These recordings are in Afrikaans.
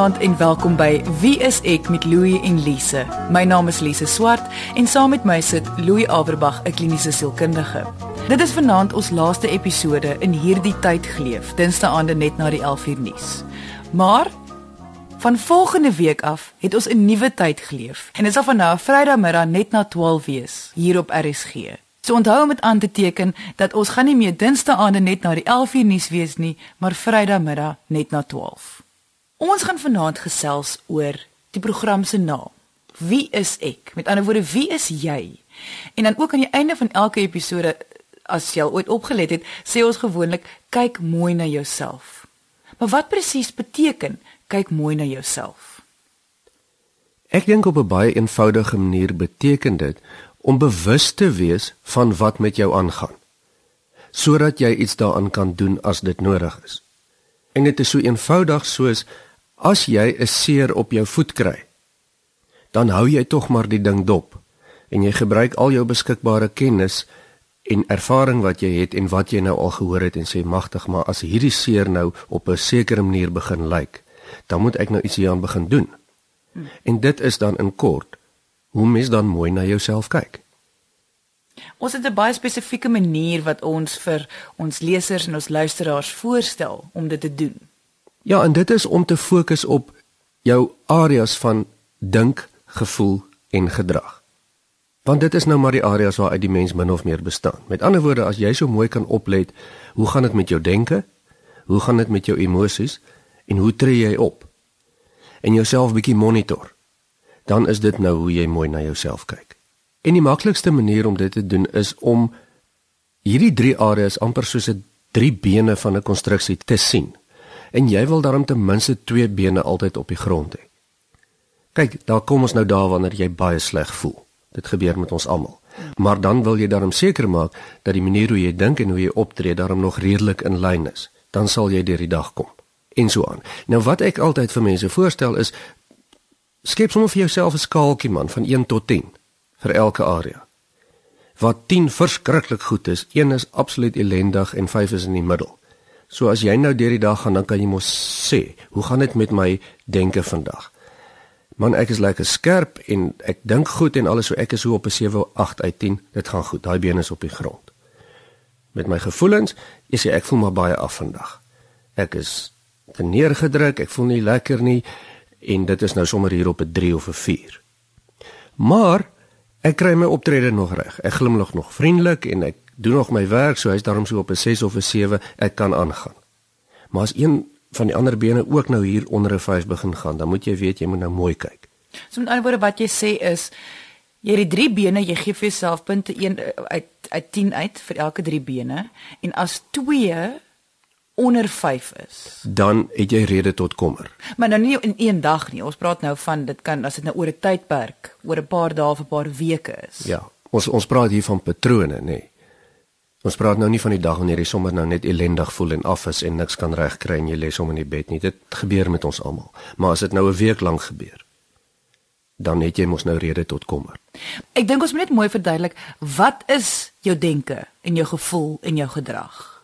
Goeienaand en welkom by Wie is ek met Louie en Lise. My naam is Lise Swart en saam met my sit Louie Averbag, 'n kliniese sielkundige. Dit is vanaand ons laaste episode in hierdie tyd geleef, Dinsdae net na die 11uur nuus. Maar van volgende week af het ons 'n nuwe tyd geleef en dit sal van nou Vrydagmiddag net na 12 wees hier op RSG. So onthou om dit aan te teken dat ons gaan nie meer Dinsdae aande net na die 11uur nuus wees nie, maar Vrydagmiddag net na 12. Ons gaan vanaand gesels oor die program se naam. Wie is ek? Met ander woorde, wie is jy? En dan ook aan die einde van elke episode as jy al ooit opgelet het, sê ons gewoonlik kyk mooi na jouself. Maar wat presies beteken kyk mooi na jouself? Ek dink op 'n baie eenvoudige manier beteken dit om bewus te wees van wat met jou aangaan sodat jy iets daaraan kan doen as dit nodig is. En dit is so eenvoudig soos As jy 'n seer op jou voet kry, dan hou jy tog maar die ding dop en jy gebruik al jou beskikbare kennis en ervaring wat jy het en wat jy nou al gehoor het en sê magtig maar as hierdie seer nou op 'n sekere manier begin lyk, dan moet ek nou iets hieraan begin doen. Hmm. En dit is dan in kort hoe mens dan mooi na jouself kyk. Ons het 'n baie spesifieke manier wat ons vir ons lesers en ons luisteraars voorstel om dit te doen. Ja, en dit is om te fokus op jou areas van dink, gevoel en gedrag. Want dit is nou maar die areas waar uit die mens min of meer bestaan. Met ander woorde, as jy so mooi kan oplet, hoe gaan dit met jou denke? Hoe gaan dit met jou emosies? En hoe tree jy op? En jouself bietjie monitor. Dan is dit nou hoe jy mooi na jouself kyk. En die maklikste manier om dit te doen is om hierdie drie areas amper soos 'n drie bene van 'n konstruksie te sien en jy wil daarom ten minste twee bene altyd op die grond hê. Kyk, daar kom ons nou daar wanneer jy baie sleg voel. Dit gebeur met ons almal. Maar dan wil jy daarom seker maak dat die manier hoe jy dink en hoe jy optree daarom nog redelik in lyn is. Dan sal jy deur die dag kom. En so aan. Nou wat ek altyd vir mense voorstel is skep sommer vir jouself 'n skaaltjie man van 1 tot 10 vir elke area. Wat 10 verskriklik goed is, 1 is absoluut ellendig en 5 is in die middel. So as jy nou deur die dag gaan, dan kan jy mos sê, hoe gaan dit met my denke vandag? Man, ek is lekker skerp en ek dink goed en alles so ek is so op 'n 7 8 uit 10. Dit gaan goed. Daai been is op die grond. Met my gevoelens, is ek voel maar baie af vandag. Ek is neergedruk, ek voel nie lekker nie en dit is nou sommer hier op 'n 3 of 'n 4. Maar ek kry my optrede nog reg. Ek glimlag nog vriendelik en ek doen nog my werk, so hy's daarom so op 'n 6 of 'n 7, ek kan aangaan. Maar as een van die ander bene ook nou hier onder 'n 5 begin gaan, dan moet jy weet jy moet nou mooi kyk. So met ander woorde wat jy sê is jy het die drie bene, jy gee vir jouself punte 1 uit uit 10 uit vir elke drie bene en as 2 onder 5 is, dan het jy rede tot kommer. Maar nou nie in een dag nie. Ons praat nou van dit kan as dit nou oor 'n tydperk, oor 'n paar dae of 'n paar weke is. Ja. Ons ons praat hier van patrone, nê. Nee. Ons praat nou nie van die dag wanneer jy sommer nou net ellendig voel en af is en niks kan regkry en jy lê sommer in die bed nie. Dit gebeur met ons almal. Maar as dit nou 'n week lank gebeur, dan het jy mos nou rede tot kommer. Ek dink ons moet net mooi verduidelik wat is jou denke en jou gevoel en jou gedrag.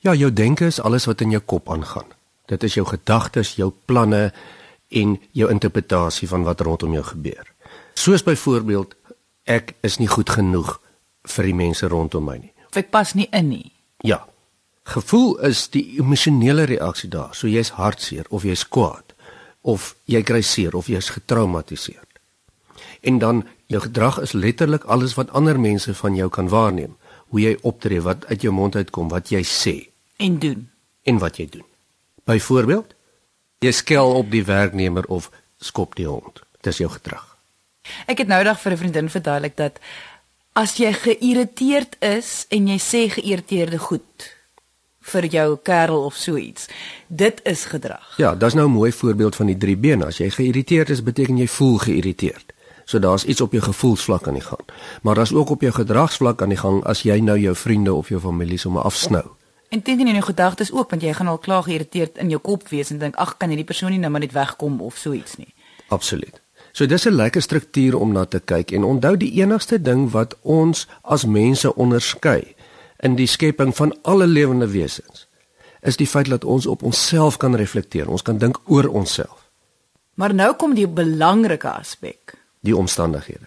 Ja, jou denke is alles wat in jou kop aangaan. Dit is jou gedagtes, jou planne en jou interpretasie van wat rondom jou gebeur. Soos byvoorbeeld ek is nie goed genoeg vir die mense rondom my nie ek pas nie in nie. Ja. Gevoel is die emosionele reaksie daar. So jy's hartseer of jy's kwaad of jy kry seer of jy's getraumatiseer. En dan jou gedrag is letterlik alles wat ander mense van jou kan waarneem. Hoe jy optree, wat uit jou mond uitkom, wat jy sê en doen en wat jy doen. Byvoorbeeld, jy skel op die werknemer of skop die hond. Dis jou gedrag. Ek het nou dag vir 'n vriendin verduidelik dat as jy geïrriteerd is en jy sê geïrriteerde goed vir jou kerel of so iets. Dit is gedrag. Ja, dis nou 'n mooi voorbeeld van die drie bene. As jy geïrriteerd is, beteken jy voel geïrriteerd. So daar's iets op jou gevoelsvlak aan die gang. Maar daar's ook op jou gedragsvlak aan die gang as jy nou jou vriende of jou familie sommer afsnou. En dink in jou gedagtes ook want jy gaan al klaar geïrriteerd in jou kop wees en dink ag kan hierdie persoon nie nou maar net wegkom of so iets nie. Absoluut. So dis 'n lekker struktuur om na te kyk en onthou die enigste ding wat ons as mense onderskei in die skepping van alle lewende wesens is die feit dat ons op onsself kan reflekteer. Ons kan dink oor onsself. Maar nou kom die belangrike aspek. Die omstandighede.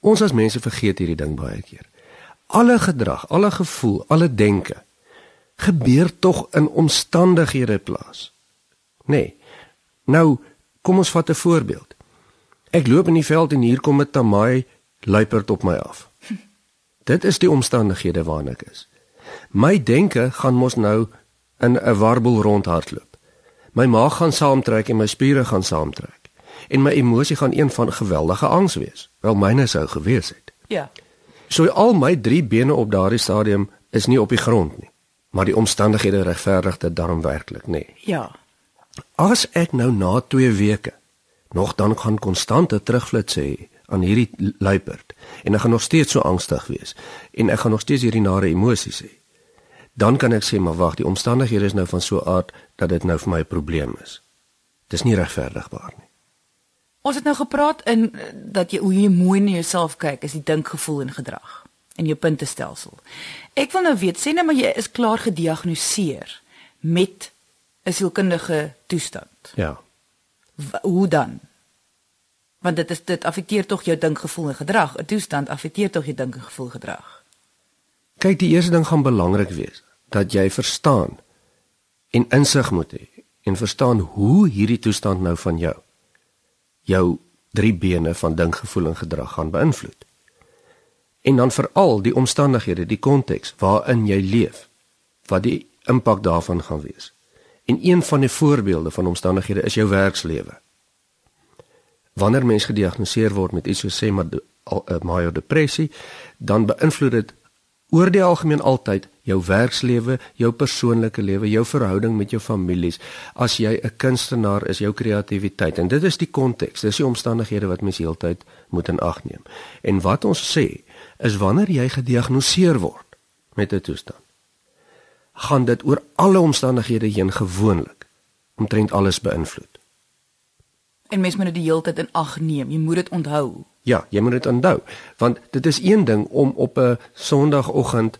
Ons as mense vergeet hierdie ding baie keer. Alle gedrag, alle gevoel, alle denke gebeur tog in omstandighede plaas. Nee. Nou kom ons vat 'n voorbeeld. Ek loop in die veld en hier kom 'n tamaai luiperd op my af. Dit is die omstandighede waarin ek is. My denke gaan mos nou in 'n warbel rondhardloop. My maag gaan saamtrek en my spiere gaan saamtrek. En my emosie gaan een van geweldige angs wees. Wel myne sou gewees het. Ja. So al my drie bene op daardie stadium is nie op die grond nie maar die omstandighede regverdig dit daarom werklik, nê. Nee. Ja. As ek nou na 2 weke nog dan gaan konstante terugflits hê aan hierdie luiperd en ek gaan nog steeds so angstig wees en ek gaan nog steeds hierdie nare emosies hê. Dan kan ek sê maar wag, die omstandighede is nou van so 'n aard dat dit nou vir my 'n probleem is. Dis nie regverdigbaar nie. Ons het nou gepraat in dat jy hoe jy mooi na jouself kyk, is die dink, gevoel en gedrag in jou puntestelsel. Ek wil nou weet, sê nou maar jy is klaar gediagnoseer met 'n sielkundige toestand. Ja. Hoe dan? Want dit is dit affekteer tog jou dinkgevoel en gedrag. 'n Toestand affekteer tog jou dink en gevoel gedrag. Kyk, die eerste ding gaan belangrik wees dat jy verstaan en insig moet hê en verstaan hoe hierdie toestand nou van jou jou drie bene van dink, gevoel en gedrag gaan beïnvloed en dan veral die omstandighede, die konteks waarin jy leef, wat die impak daarvan gaan wees. En een van die voorbeelde van omstandighede is jou werkslewe. Wanneer mens gediagnoseer word met iets soos sê maar 'n eh, major depressie, dan beïnvloed dit oor die algemeen altyd jou werkslewe, jou persoonlike lewe, jou verhouding met jou families. As jy 'n kunstenaar is, jou kreatiwiteit. En dit is die konteks, dis die omstandighede wat mens heeltyd moet in ag neem. En wat ons sê, is wanneer jy gediagnoseer word met 'n toestand, gaan dit oor alle omstandighede heen gewoonlik omtrent alles beïnvloed. En mens moet dit die hele tyd in ag neem. Jy moet dit onthou. Ja, jy moet dit onthou, want dit is een ding om op 'n Sondagoggend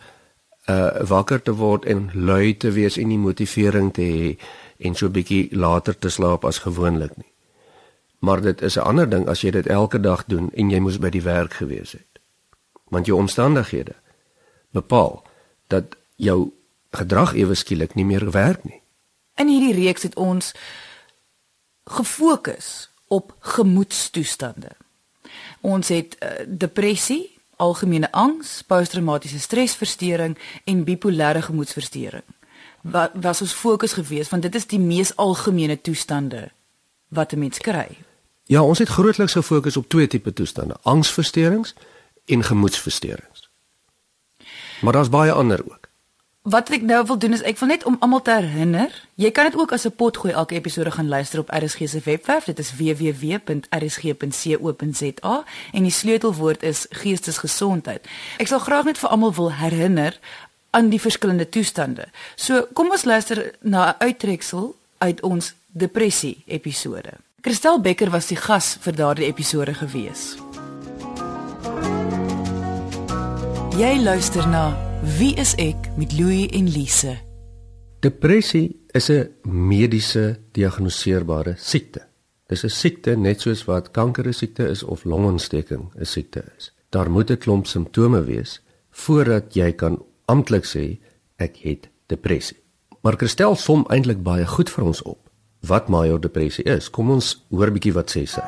uh wakker te word en lui te wees en nie motivering te hê en so 'n bietjie later te slaap as gewoonlik nie. Maar dit is 'n ander ding as jy dit elke dag doen en jy moes by die werk gewees het want jou omstandighede bepaal dat jou gedrag ewe skielik nie meer werk nie. In hierdie reeks het ons gefokus op gemoedstoestande. Ons het uh, depressie, algemene angs, posttraumatiese stresversteuring en bipolêre gemoedversteuring. Wat was ons fokus geweest want dit is die mees algemene toestande wat 'n mens kry. Ja, ons het grootliks gefokus op twee tipe toestande: angsversteurings en gemoedsversteurings. Maar daar's baie ander ook. Wat ek nou wil doen is ek wil net om almal te herinner, jy kan dit ook as 'n potgooi elke episode gaan luister op RSG se webwerf. Dit is www.rsg.co.za en die sleutelwoord is geestesgesondheid. Ek sal graag net vir almal wil herinner aan die verskillende toestande. So, kom ons luister na 'n uittreksel uit ons depressie episode. Christel Becker was die gas vir daardie episode gewees. Jy luister na Wie is ek met Louie en Lise. Depressie is 'n mediese diagnoseerbare siekte. Dis 'n siekte net soos wat kanker 'n siekte is of longontsteking 'n siekte is. Daar moet 'n klomp simptome wees voordat jy kan amptelik sê ek het depressie. Maar Christel som eintlik baie goed vir ons op wat major depressie is. Kom ons hoor bietjie wat sê sy.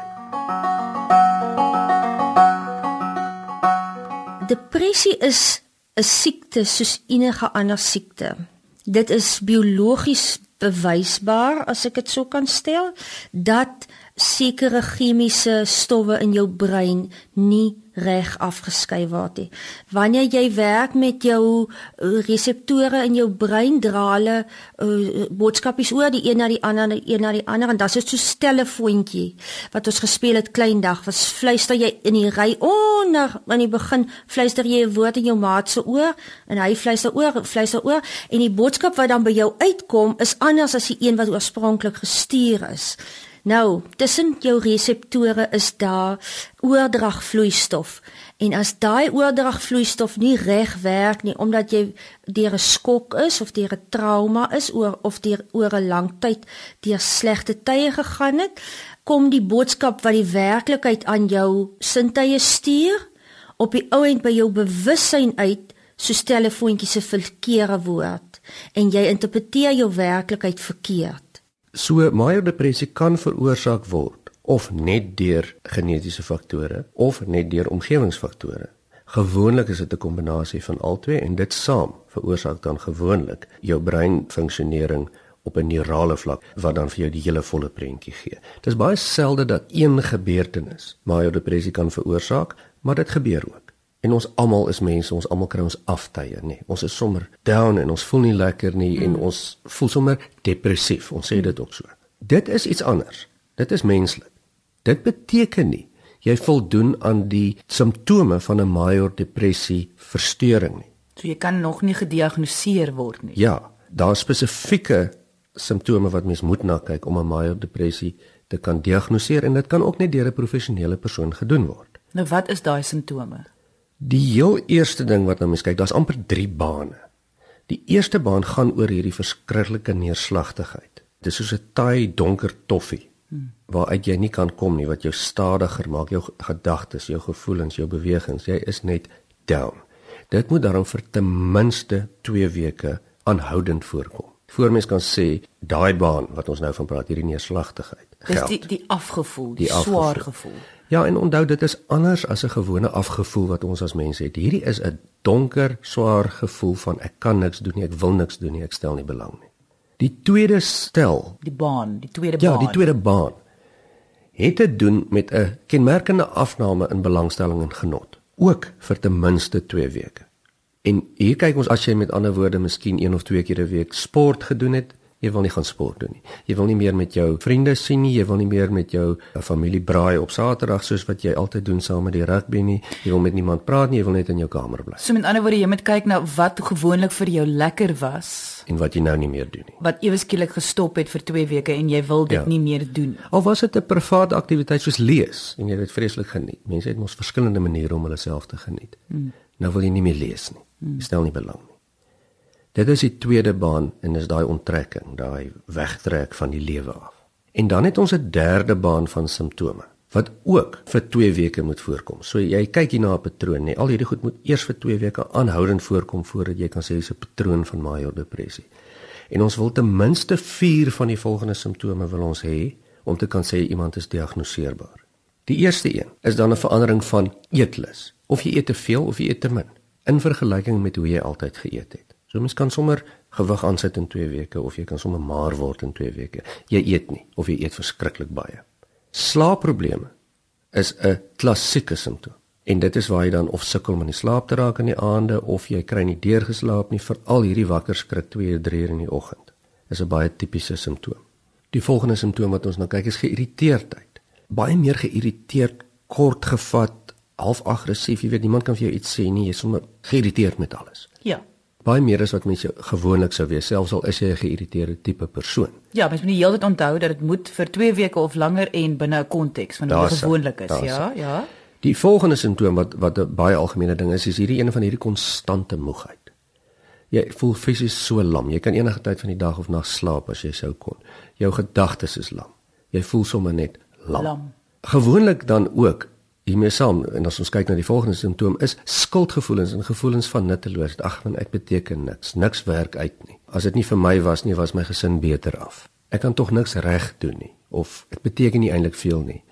Depressie is 'n siekte soos enige ander siekte. Dit is biologies bewysbaar as ek dit so kan stel dat sekere chemiese stowwe in jou brein nie reg afgeskei word nie. Wanneer jy werk met jou uh, reseptore in jou brein dra hulle uh, boodskapies oor die een na die ander een na die ander en dit is so stelle voetjie wat ons gespeel het kleindag was fluister jy in die ry onder aan die begin fluister jy 'n woord in jou maat se oor en hy fluister oor fluister oor en die boodskap wat dan by jou uitkom is anders as die een wat oorspronklik gestuur is. Nou, tussen jou reseptore is daar oordragvloeistof. En as daai oordragvloeistof nie reg werk nie omdat jy deur 'n skok is of deur 'n trauma is oor of deur oor 'n lang tyd deur slegte tye gegaan het, kom die boodskap wat die werklikheid aan jou sintuie stuur op die ou end by jou bewussyn uit soos telefoontjies se verkeerde woord en jy interpreteer jou werklikheid verkeerd. So majordepressie kan veroorsaak word of net deur genetiese faktore of net deur omgewingsfaktore. Gewoonlik is dit 'n kombinasie van albei en dit saam veroorsaak dan gewoonlik jou breinfunksionering op 'n neurale vlak wat dan vir jou die hele volle prentjie gee. Dit is baie selde dat een gebeurtenis majordepressie kan veroorsaak, maar dit gebeur ook. En ons almal is mense, ons almal kry ons aftye, nê. Nee. Ons is sommer down en ons voel nie lekker nie mm. en ons voel sommer depressief. Ons sê dit ook so. Dit is iets anders. Dit is menslik. Dit beteken nie jy voldoen aan die simptome van 'n major depressie verstoring nie. So jy kan nog nie gediagnoseer word nie. Ja, daar spesifieke simptome wat mens moet na kyk om 'n major depressie te kan diagnoseer en dit kan ook net deur 'n professionele persoon gedoen word. Nou wat is daai simptome? Die heel eerste ding wat nou mens kyk, daar's amper 3 bane. Die eerste baan gaan oor hierdie verskriklike neerslagtigheid. Dit is soos 'n taai donker toffie waaruit jy nie kan kom nie wat jou stadiger maak, jou gedagtes, jou gevoelens, jou bewegings, jy is net down. Dit moet daarom vir ten minste 2 weke aanhoudend voorkom. Voormens kan sê daai baan wat ons nou van praat, hierdie neerslagtigheid. Dis die die afgevoel, die, die afgevoel. swaar gevoel. Ja, en onthou dit is anders as 'n gewone afgevoel wat ons as mense het. Hierdie is 'n donker, swaar gevoel van ek kan niks doen nie, ek wil niks doen nie, ek stel nie belang nie. Die tweede stel, die baan, die tweede baan. Ja, die tweede baan het te doen met 'n kenmerkende afname in belangstelling en genot, ook vir ten minste 2 weke. En hier kyk ons as jy met ander woorde miskien een of twee keer 'n week sport gedoen het, Jy wil nie gaan sport doen nie. Jy wil nie meer met jou vriende sien nie, jy wil nie meer met jou eh, familie braai op Saterdag soos wat jy altyd doen saam met die rugby nie. Jy wil met niemand praat nie, jy wil net in jou kamer bly. So met ander woorde, jy moet kyk na wat gewoonlik vir jou lekker was en wat jy nou nie meer doen nie. Wat ewe skielik gestop het vir 2 weke en jy wil dit ja. nie meer doen. Al was dit 'n private aktiwiteit soos lees en jy het dit vreeslik geniet. Mense het mos verskillende maniere om hulle self te geniet. Hmm. Nou wil jy nie meer lees nie. Hmm. Jy stel nie belang nie. Dit is die tweede baan en is daai onttrekking, daai wegtrek van die lewe af. En dan het ons 'n derde baan van simptome wat ook vir 2 weke moet voorkom. So jy kyk hier na 'n patroon, nê. Al hierdie goed moet eers vir 2 weke aanhoudend voorkom voordat jy kan sê dis 'n patroon van major depressie. En ons wil ten minste 4 van die volgende simptome wil ons hê om te kan sê iemand is diagnoseerbaar. Die eerste een is dan 'n verandering van eetlus. Of jy eet te veel of jy eet te min in vergelyking met hoe jy altyd geëet het. So mens kan sommer gewig aansit in 2 weke of jy kan sommer maar word in 2 weke. Jy eet nie of jy eet verskriklik baie. Slaapprobleme is 'n klassieke simptoom. En dit is waar jy dan of sukkel om in die slaap te raak in die aande of jy kry nie deurgeslaap nie veral hierdie wakker skrik 2 3 uur in die oggend. Is 'n baie tipiese simptoom. Die volgende simptoom wat ons nou kyk is geïrriteerdheid. Baie meer geïrriteerd, kortgevat, half aggressief, jy weet niemand kan vir jou iets sê nie, jy is sommer geïrriteerd met alles. Ja baie meer as wat mense gewoonlik sou wees selfs al is jy 'n geïrriteerde tipe persoon. Ja, mens moet die hele tyd onthou dat dit moet vir 2 weke of langer en binne 'n konteks van hoe gewoonlik is, ja, ja. Die volgende simptoom wat wat 'n baie algemene ding is, is hierdie een van hierdie konstante moegheid. Jy voel fisies so lam. Jy kan enige tyd van die dag of nag slaap as jy sou kon. Jou gedagtes is lam. Jy voel sommer net lam. lam. Gewoonlik dan ook hiermee saam en as ons kyk na die volgende simptoom is skuldgevoelens en gevoelens van nutteloosheid. Ag, want ek beteken niks. Niks werk uit nie. As dit nie vir my was nie, was my gesin beter af. Ek kan tog niks reg doen nie of dit beteken nie eintlik veel nie.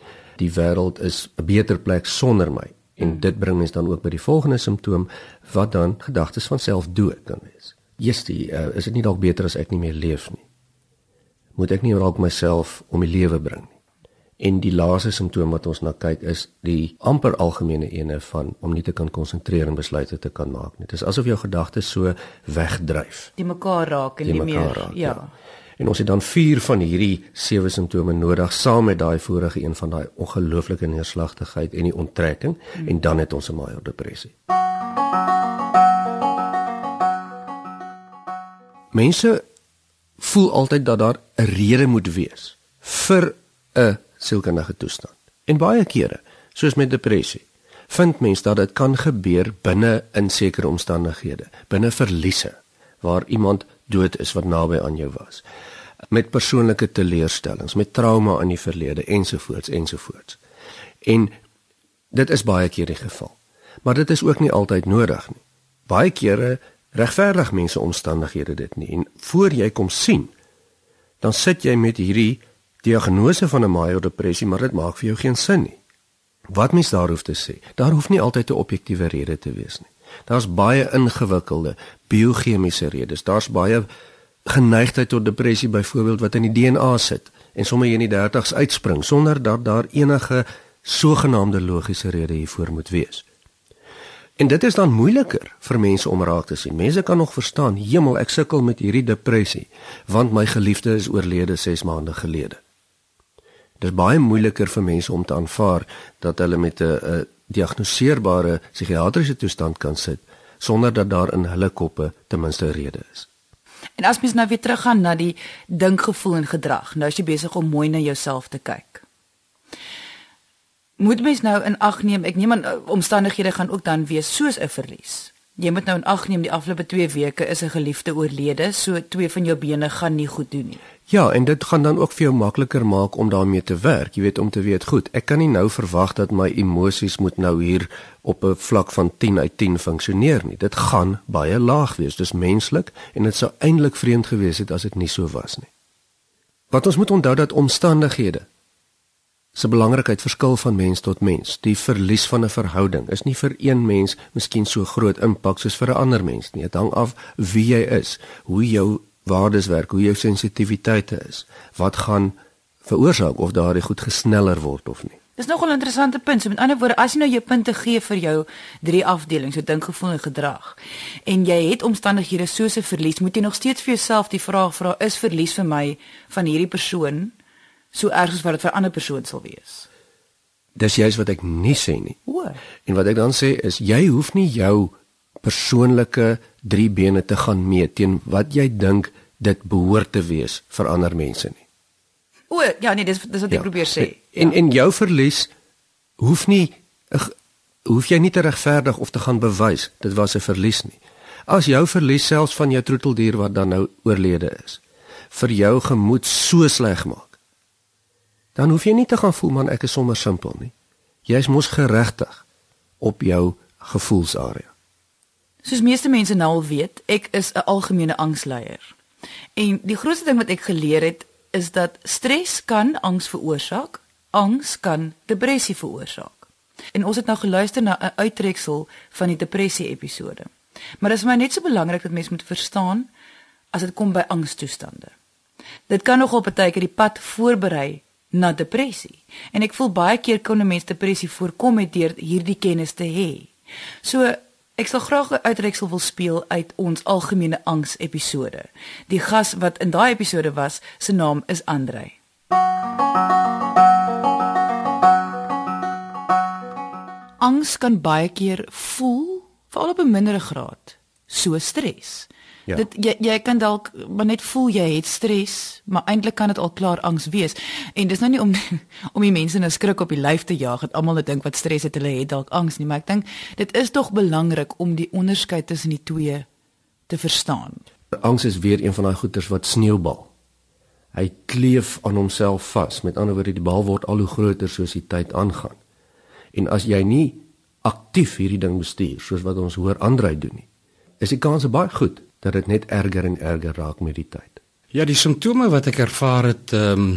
Die wêreld is 'n beter plek sonder my. En hmm. dit bring mens dan ook by die volgende simptoom wat dan gedagtes van selfdood kan wees. Jestie, uh, is dit nie dalk beter as ek nie meer leef nie? Moet ek nie dalk myself om die lewe bring nie? En die laaste simptoom wat ons na kyk is die amper algemene ene van om nie te kan konsentreer en besluite te kan maak nie. Dit is asof jou gedagtes so wegdryf. Die mekaar raak en nie meer raak, ja. ja. En ons het dan 4 van hierdie sewe simptome nodig saam met daai vorige een van daai ongelooflike neerslagtigheid en die onttrekking hmm. en dan het ons 'n major depressie. Mense voel altyd dat daar 'n rede moet wees vir 'n sielkundige toestand. En baie kere, soos met depressie, vind mens dat dit kan gebeur binne in sekere omstandighede, binne verliese waar iemand dood is wat naby aan jou was met persoonlike teleurstellings, met trauma in die verlede ensovoorts ensovoorts. En dit is baie keer die geval. Maar dit is ook nie altyd nodig nie. Baie kere regverdig mense omstandighede dit nie en voor jy kom sien, dan sit jy met hierdie diagnose van 'n major depressie, maar dit maak vir jou geen sin nie. Wat mens daar hoef te sê, daar hoef nie altyd 'n objektiewe rede te wees nie. Daar's baie ingewikkelde biochemiese redes. Daar's baie geneigtheid tot depressie byvoorbeeld wat in die DNA sit en sommer in die 30's uitspring sonder dat daar enige sogenaamde logiese rede hiervoor moet wees. En dit is dan moeiliker vir mense om raak te sien. Mense kan nog verstaan, "Hemel, ek sukkel met hierdie depressie want my geliefde is oorlede 6 maande gelede." Dit is baie moeiliker vir mense om te aanvaar dat hulle met 'n diagnoseerbare psigiatriese toestand kan sit sonder dat daar in hulle koppe ten minste rede is. En as mens nou weer teruggaan na die dinkgevoel en gedrag, nou is jy besig om mooi na jouself te kyk. Moet mens nou in ag neem, ek neem aan eh, omstandighede gaan ook dan wees soos 'n verlies. Jy moet nou in ag neem die afgelope 2 weke is 'n geliefde oorlede, so twee van jou bene gaan nie goed doen nie. Ja, en dit gaan dan ook vir jou makliker maak om daarmee te werk. Jy weet om te weet, goed, ek kan nie nou verwag dat my emosies moet nou hier op 'n vlak van 10 uit 10 funksioneer nie. Dit gaan baie laag wees. Dis menslik en dit sou eintlik vreemd gewees het as dit nie so was nie. Wat ons moet onthou dat omstandighede se belangrikheid verskil van mens tot mens. Die verlies van 'n verhouding is nie vir een mens miskien so groot impak soos vir 'n ander mens nie. Dit hang af wie jy is, hoe jou waardes werk, hoe jou sensitiwiteite is, wat gaan veroorsaak of daardie goed gesneller word of nie. Dis nogal 'n interessante punt. So met ander woorde, as jy nou jou punte gee vir jou drie afdelings, so dink, gevoel en gedrag, en jy het omstandighede soos 'n verlies, moet jy nog steeds vir jouself die vraag vra: is verlies vir my van hierdie persoon so erg as wat dit vir 'n ander persoon sal wees? Dis juist wat ek nie sê nie. O. En wat ek dan sê is jy hoef nie jou persoonlike drie bene te gaan meet teen wat jy dink dit behoort te wees vir ander mense nie. O, ja nee, dis dis wat ek ja. probeer sê. En ja. en jou verlies hoef nie hoef jy nie te regverdig of te gaan bewys dit was 'n verlies nie. As jou verlies selfs van jou troeteldier wat dan nou oorlede is, vir jou gemoed so sleg maak, dan hoef jy nie te gaan voel man ek is sommer simpel nie. Jy's mos geregtig op jou gevoelsarea. Soos meeste mense nou al weet, ek is 'n algemene angsleier. En die grootste ding wat ek geleer het, is dat stres kan angs veroorsaak, angs kan depressie veroorsaak. En ons het nou geluister na 'n uittreksel van die depressie episode. Maar dit is my net so belangrik dat mense moet verstaan as dit kom by angstoestande. Dit kan nogal partykeer die pad voorberei na depressie. En ek voel baie keer kon 'n mens depressie voorkom deur hierdie kennis te hê. So Ek sal graag 'n uitreksel wil speel uit ons algemene angs episode. Die gas wat in daai episode was, se naam is Andrei. Angs kan baie keer voel, veral op 'n mindere graad, so stres. Ja. Dit jy jy kan dalk maar net voel jy het stres, maar eintlik kan dit al klaar angs wees. En dis nou nie om om die mense nou skrik op die lyf te jaag dat almal dink wat stres het hulle het dalk angs nie, maar ek dink dit is tog belangrik om die onderskeid tussen die twee te verstaan. Angs is weer een van daai goeters wat sneeubal. Hy kleef aan homself vas. Met ander woorde, die bal word al hoe groter soos die tyd aangaan. En as jy nie aktief hierdie ding bestuur soos wat ons hoor Andrei doen nie, is die kans baie goed dat dit net erger en erger raak met die tyd. Ja, die simptome wat ek ervaar het, ehm um,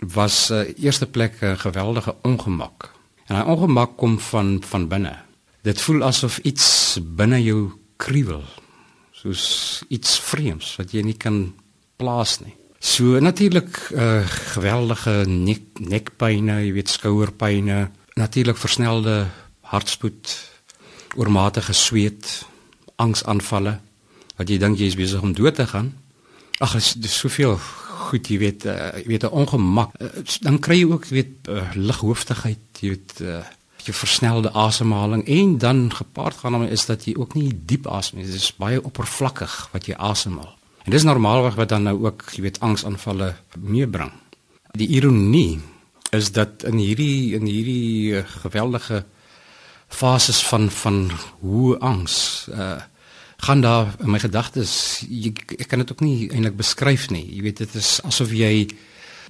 was uh, eerste plek 'n uh, geweldige ongemak. En daai ongemak kom van van binne. Dit voel asof iets binne jou kriewel. Soos iets vreemds wat jy nie kan plaas nie. So natuurlik uh, geweldige nek nekpynne, jy weet skouerpynne, natuurlik versnelde hartspoed, oormatige sweet, angsaanvalle wat jy dink jy is besig om dood te gaan. Ag, dis dis soveel goed, jy weet, uh, jy weet 'n ongemak. Uh, dan kry jy ook, jy weet, uh, lighooftigheid, jy weet, uh, jy versnelde asemhaling en dan gepaard gaan daarmee is dat jy ook nie diep asem nie. Dit is baie oppervlakkig wat jy asemhaal. En dis normaalweg wat dan nou ook, jy weet, angsaanvalle meebring. Die ironie is dat in hierdie in hierdie geweldige fases van van hoe angs uh gaan daar in my gedagtes ek kan dit ook nie eintlik beskryf nie. Jy weet dit is asof jy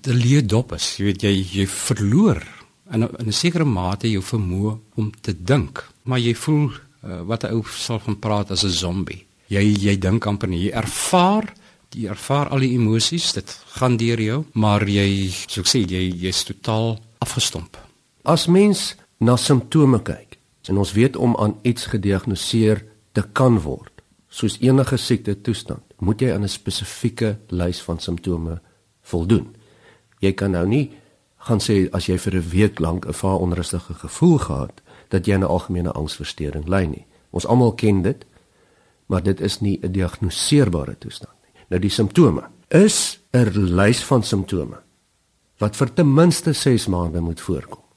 die leë dop is. Jy weet jy jy verloor in in 'n sekere mate jou vermoë om te dink. Maar jy voel uh, wat 'n ou sal van praat as 'n zombie. Jy jy dink amper nie. Jy ervaar jy ervaar al die emosies dit gaan deur jou maar jy soos ek sê jy jy's totaal afgestomp. As mens na simptome kyk en ons weet om aan iets gediagnoseer te kan word, soos enige siekte toestand, moet jy aan 'n spesifieke lys van simptome voldoen. Jy kan nou nie gaan sê as jy vir 'n week lank 'n vaar onrustige gevoel gehad dat jy 'n algemene angsversteuring ly nie. Ons almal ken dit, maar dit is nie 'n diagnoseerbare toestand nie. Nou die simptome is 'n lys van simptome wat vir ten minste 6 maande moet voorkom.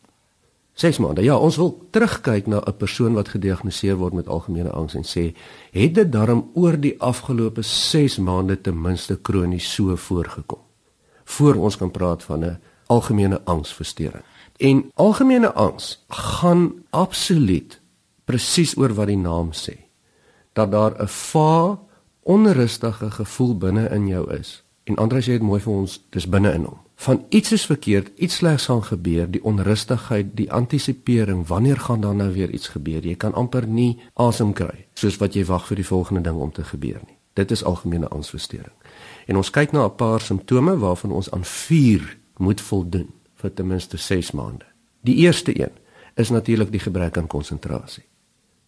6 maande. Ja, ons wil terugkyk na 'n persoon wat gediagnoseer word met algemene angs en sê, het dit darm oor die afgelope 6 maande ten minste kronies so voorgekom? Voor ons kan praat van 'n algemene angsversteuring. En algemene angs gaan absoluut presies oor wat die naam sê. Dat daar 'n va onrustige gevoel binne in jou is. En Andre sê dit mooi vir ons, dis binne in hom van iets is verkeerd, iets slegs gaan gebeur, die onrustigheid, die antisipering, wanneer gaan dan nou weer iets gebeur? Jy kan amper nie asem kry soos wat jy wag vir die volgende ding om te gebeur nie. Dit is algemene angsversteuring. En ons kyk na 'n paar simptome waarvan ons aan 4 moet voldoen vir ten minste 6 maande. Die eerste een is natuurlik die gebrek aan konsentrasie.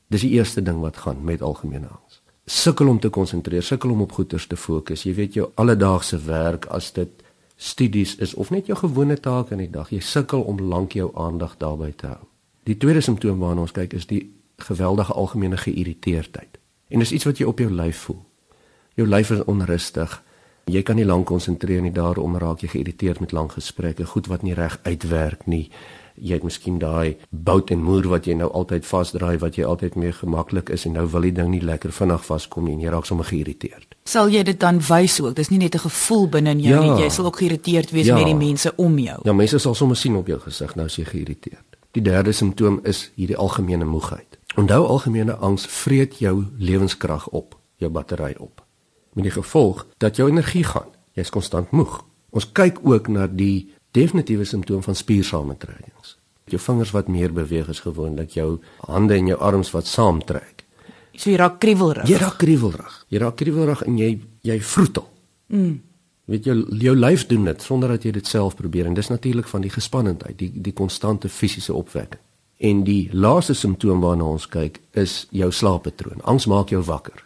Dis die eerste ding wat gaan met algemene angs. Sukkel om te konsentreer, sukkel om op goeters te fokus. Jy weet jou alledaagse werk as dit studies is of net jou gewone take in die dag. Jy sukkel om lank jou aandag daarby te hou. Die tweede simptoom waarna ons kyk is die geweldige algemene geïrriteerdheid. En dis iets wat jy op jou lyf voel. Jou lyf is onrustig. Jy kan nie lank konsentreer nie, daarom raak jy geïrriteerd met lang gesprekke, goed wat nie reg uitwerk nie jy het miskien daai bout en moer wat jy nou altyd vasdraai wat jy altyd mee gemaklik is en nou wil die ding nie lekker vinnig vaskom nie en jy raak sommer geïrriteerd. Sal jy dit dan wys ook? Dis nie net 'n gevoel binne in jou ja. nie, jy sal ook geïrriteerd wees ja. met die mense om jou. Ja, mense sal sommer sien op jou gesig nou as jy geïrriteerd. Die derde simptoom is hierdie algemene moegheid. Onthou algemene angs vreet jou lewenskrag op, jou battery op. Met die gevolg dat jou energie gaan. Jy's konstant moeg. Ons kyk ook na die definitiewe simptoom van spiersamentrekkings. Jou vingers wat meer beweeg as gewoonlik, jou hande en jou arms wat saamtrek. So jy raak kriewelrig. Jy raak kriewelrig. Jy raak kriewelrig en jy jy vroetel. Mm. Weet jy jou lyf doen dit sonder dat jy dit self probeer en dis natuurlik van die gespannenheid, die die konstante fisiese opwekking. En die laaste simptoom waarna ons kyk is jou slaappatroon. Angs maak jou wakker.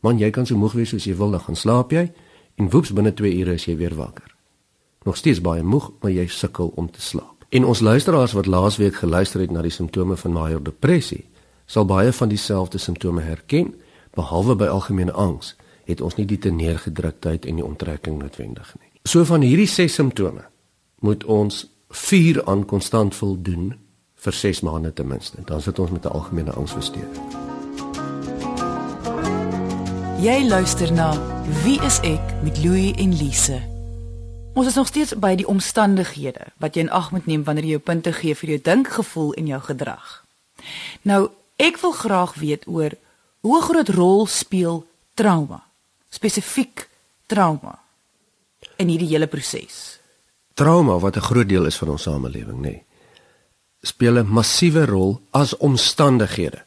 Man, jy kan so moeg wees soos jy wil, dan gaan slaap jy en woeps binne 2 ure is jy weer wakker nog steeds baie moeg, maar jy sukkel om te slaap. En ons luisteraars wat laasweek geluister het na die simptome van major depressie, sal baie van dieselfde simptome herken, behalwe by algemene angs het ons nie die teneergedruktheid en die onttrekking noodwendig nie. So van hierdie 6 simptome moet ons 4 aan konstant voldoen vir 6 maande ten minste. Dan sit ons met 'n algemene angsversteuring. Jy luister na Wie is ek met Louie en Lise? Ons is nog steeds by die omstandighede wat jy in ag moet neem wanneer jy jou punte gee vir jou dinkgevoel en jou gedrag. Nou, ek wil graag weet oor hoe groot rol speel trauma, spesifiek trauma in hierdie hele proses. Trauma wat 'n groot deel is van ons samelewing, nê, nee, speel 'n massiewe rol as omstandighede.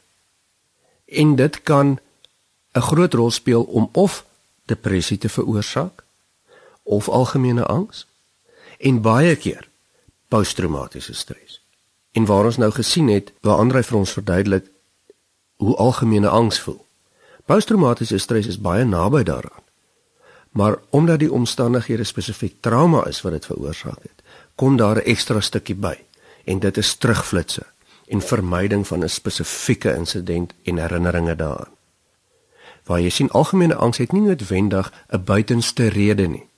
En dit kan 'n groot rol speel om of depressie te veroorsaak of algemene angs en baie keer posttraumatiese stres. En waar ons nou gesien het, waar Andre vir ons verduidelik hoe algemene angs voel. Posttraumatiese stres is baie naby daaraan. Maar omdat die omstandighede spesifiek trauma is wat dit veroorsaak het, kom daar 'n ekstra stukkie by en dit is terugflitsse en vermyding van 'n spesifieke insident en herinneringe daaraan. Waar jy sien algemene angs het nie noodwendig 'n buitenste rede nie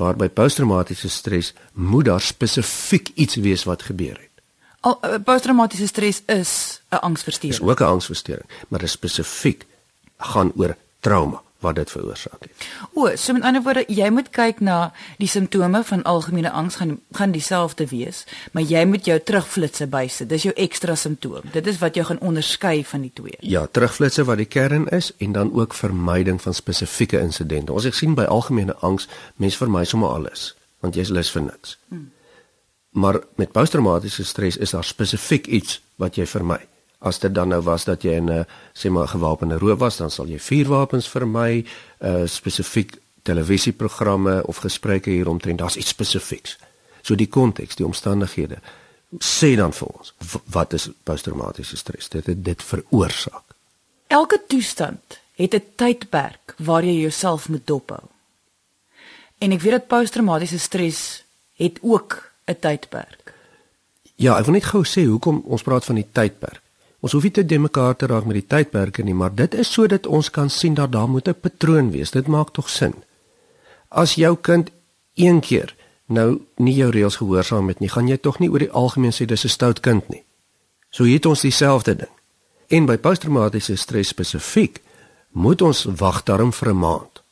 waar by posttraumatiese stres moet daar spesifiek iets wees wat gebeur het. Al uh, posttraumatiese stres is 'n angsversteuring. Dis ook 'n angsversteuring, maar dit spesifiek gaan oor trauma wat dit veroorsaak het. O, so met ander woorde, jy moet kyk na die simptome van algemene angs gaan gaan dieselfde wees, maar jy moet jou terugflitsse bysit. Dis jou ekstra simptoom. Dit is wat jou gaan onderskei van die twee. Ja, terugflitsse wat die kern is en dan ook vermyding van spesifieke insidente. Ons het gesien by algemene angs, mense vermy sommer alles want jy's lus vir niks. Hmm. Maar met posttraumatiese stres is daar spesifiek iets wat jy vermy. As dit dan nou was dat jy in 'n sê maar gewapende roof was, dan sal jy vuurwapens vermy, uh spesifiek televisieprogramme of gesprekke hieromtrent, daar's iets spesifieks. So die konteks, die omstandighede sê dan vir ons wat is posttraumatiese stres? Dit het dit veroorsaak. Elke toestand het 'n tydperk waar jy jouself moet dophou. En ek weet dat posttraumatiese stres het ook 'n tydperk. Ja, ek wil net gou sê hoekom ons praat van die tydperk. Ons hoef nie te mekaar te raak met die tydperke nie, maar dit is sodat ons kan sien dat daar moet 'n patroon wees. Dit maak tog sin. As jou kind een keer nou nie jou reëls gehoorsaam het nie, gaan jy tog nie oor die algemeen sê dis 'n stout kind nie. So hier het ons dieselfde ding. En by posttraumatiese stres spesifiek moet ons wag daarom vir 'n maand.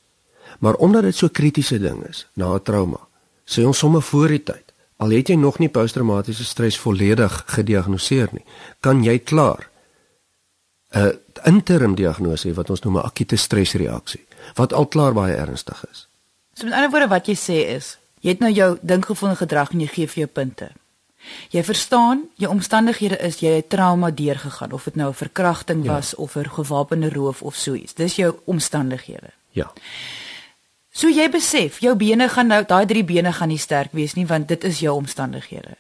Maar omdat dit so kritiese ding is, na 'n trauma, sê ons sommer voor die tyd. Al het jy nog nie posttraumatiese stres volledig gediagnoseer nie, kan jy klaar 'n interim diagnose wat ons noem 'n akute stresreaksie wat al klaar baie ernstig is. So met ander woorde wat jy sê is, jy het nou jou dinkgevoelde gedrag en jy gee vir jou punte. Jy verstaan, jou omstandighede is jy het trauma deurgegaan of dit nou 'n verkrachting ja. was of 'n gewapende roof of so iets. Dis jou omstandighede. Ja. So jy besef, jou bene gaan nou daai drie bene gaan nie sterk wees nie want dit is jou omstandighede.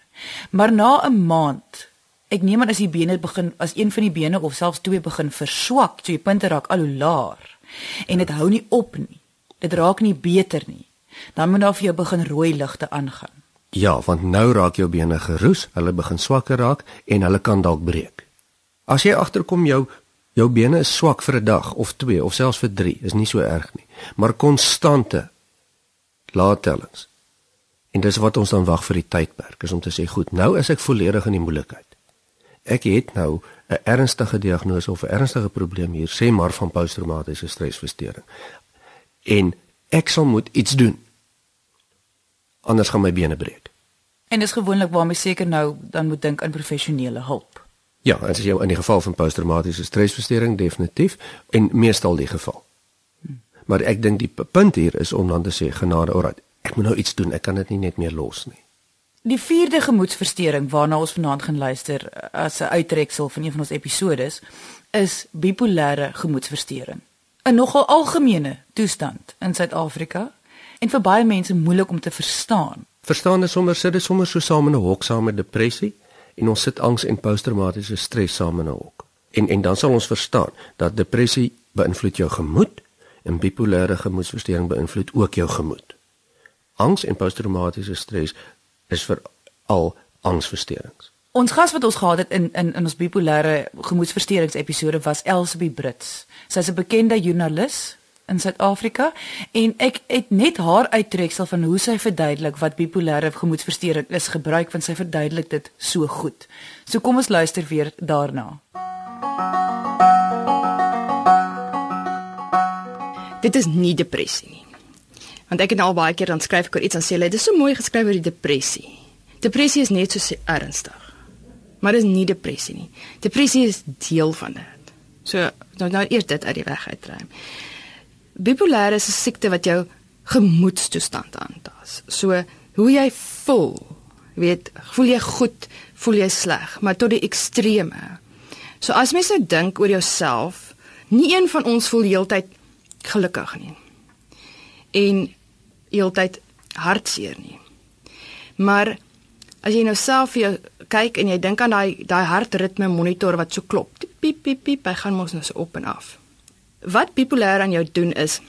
Maar na 'n maand, ek neem aan as die bene begin as een van die bene of selfs twee begin verswak, so jy punte raak al hoe laer en dit hou nie op nie. Dit raak nie beter nie. Dan moet daar vir jou begin rooi ligte aangaan. Ja, want nou raak jou bene geroes, hulle begin swakker raak en hulle kan dalk breek. As jy agterkom jou jou bene is swak vir 'n dag of 2 of selfs vir 3, is nie so erg nie maar konstante laatellings. En dis wat ons dan wag vir die tydperk, is om te sê goed, nou is ek volledig in die moeilikheid. Ek het nou 'n ernstige diagnose of 'n ernstige probleem hier, sê maar van posttraumatiese stresversteuring. En ek sal moet iets doen. Anders gaan my bene breek. En dis gewoonlik waarmee seker nou dan moet dink aan professionele hulp. Ja, as jy in die geval van posttraumatiese stresversteuring definitief en meestal die geval. Maar ek dink die punt hier is om dan te sê genade, alright, ek moet nou iets doen. Ek kan dit nie net meer los nie. Die vierde gemoedversteuring waarna ons vanaand gaan luister as 'n uittreksel van een van ons episodes is bipolêre gemoedversteuring. 'n Nogal algemene toestand in Suid-Afrika en vir baie mense moeilik om te verstaan. Verstaan is sommer sit dit sommer so saam in 'n hok saam met depressie en ons sit angs en posttraumatiese stres saam in 'n hok. En en dan sal ons verstaan dat depressie beïnvloed jou gemoed en bipolêre gemoedstoornis beïnvloed ook jou gemoed. Angs en posttraumatiese stres is vir al angsversteurings. Ons gas wat ons gehad het in in in ons bipolêre gemoedstoornis episode was Elsabie Brits. Sy's 'n bekende joernalis in Suid-Afrika en ek het net haar uittreksel van hoe sy verduidelik wat bipolêre gemoedstoornis is gebruik want sy verduidelik dit so goed. So kom ons luister weer daarna. Dit is nie depressie nie. Want ek het nou al baie keer dan skryf ek oor iets en sê hulle dit is so mooi geskryf oor die depressie. Depressie is net so ernstig. Maar dit is nie depressie nie. Depressie is deel van dit. So nou nou eers dit uit die weg uitruim. Bipolêr is 'n siekte wat jou gemoedstoestand aantas. So hoe jy voel, weet, voel jy goed, voel jy sleg, maar tot die extreme. So as mens nou dink oor jouself, nie een van ons voel heeltyd gelukkig nie. En heeltyd hartseer nie. Maar as jy nou self vir jou kyk en jy dink aan daai daai hartritme monitor wat so klop, piep piep piep, hy gaan mos nou so op en af. Wat bipolêr aan jou doen is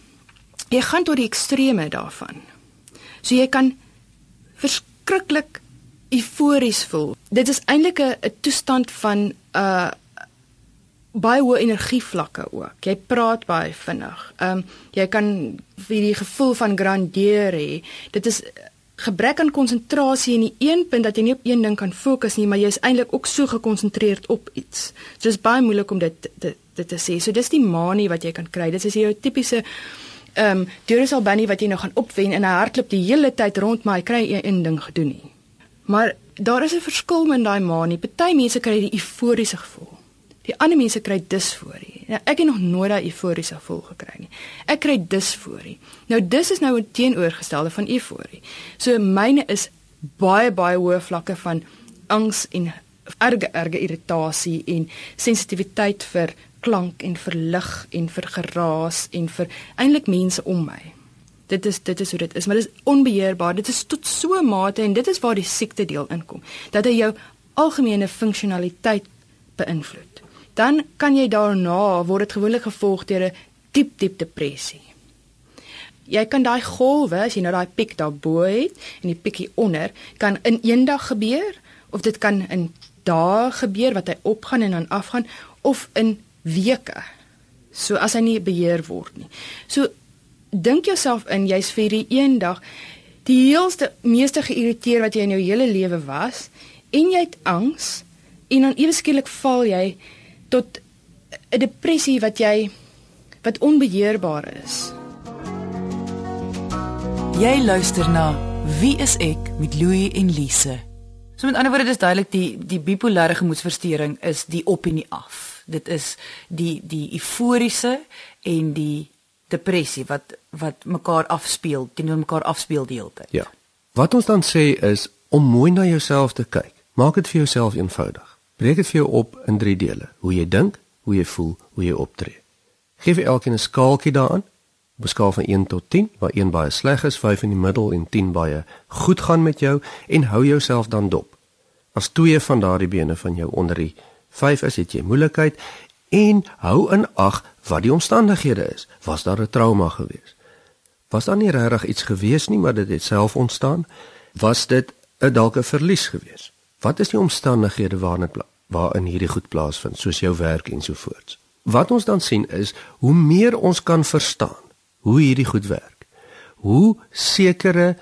jy gaan tot die extreme daarvan. So jy kan verskriklik eufories voel. Dit is eintlik 'n toestand van 'n uh, baie hoë energievlakke ook. Jy praat baie vinnig. Ehm um, jy kan vir die gevoel van grandeur hê. Dit is gebrek aan konsentrasie in die een punt dat jy nie op een ding kan fokus nie, maar jy is eintlik ook so gekonsentreerd op iets. So dis baie moeilik om dit dit dit te sê. So dis die manie wat jy kan kry. Dit is jou tipiese ehm um, Duracell bunny wat jy nou gaan opwen en hy hardloop die hele tyd rond maar hy kry een ding gedoen nie. Maar daar is 'n verskil met daai manie. Party mense kry die euforiese gevoel. Die ander mense kry disforie. Nou ek het nog nooit daai euforiese gevoel gekry nie. Ek kry disforie. Nou dis is nou 'n teenoorgestelde van euforie. So myne is baie baie hoë vlakke van angs en erge erge irritasie en sensitiwiteit vir klank en vir lig en vir geraas en vir eintlik mense om my. Dit is dit is hoe dit is, maar dit is onbeheerbaar. Dit is tot so 'n mate en dit is waar die siekte deel inkom. Dat hy jou algemene funksionaliteit beïnvloed. Dan kan jy daarna word dit gewoonlik gevolg deur 'n diep diep depressie. Jy kan daai golwe, as jy nou daai piek daarbo het en die piekie onder, kan in een dag gebeur of dit kan in dae gebeur wat hy opgaan en dan afgaan of in weke. So as hy nie beheer word nie. So dink jouself in jy's vir die een dag die heelste meeste geïrriteer wat jy in jou hele lewe was en jy het angs en dan ewe skielik val jy tot 'n depressie wat jy wat onbeheerbaar is. Jy luister na Wie is ek met Louie en Lise. So met ander woorde dis duidelik die die bipolêre gemoedversteuring is die op en die af. Dit is die die euforiese en die depressie wat wat mekaar afspeel, teenoor mekaar afspeel die hele tyd. Ja. Wat ons dan sê is om mooi na jouself te kyk. Maak dit vir jouself eenvoudig. Breek dit vir jou op in drie dele: hoe jy dink, hoe jy voel, hoe jy optree. Geef vir elkeen 'n skaaltjie daaraan. Op 'n skaal van 1 tot 10, waar 1 baie sleg is, 5 in die middel en 10 baie goed gaan met jou en hou jouself dan dop. As twee van daardie bene van jou onder die 5 is, het jy moeilikheid en hou in ag wat die omstandighede is. Was daar 'n trauma gewees? Was daar nie regtig iets gewees nie, maar dit het self ontstaan? Was dit 'n dalk 'n verlies gewees? Wat is die omstandighede waarin dit waarin hierdie goed plaasvind, soos jou werk en so voort? Wat ons dan sien is hoe meer ons kan verstaan hoe hierdie goed werk, hoe sekere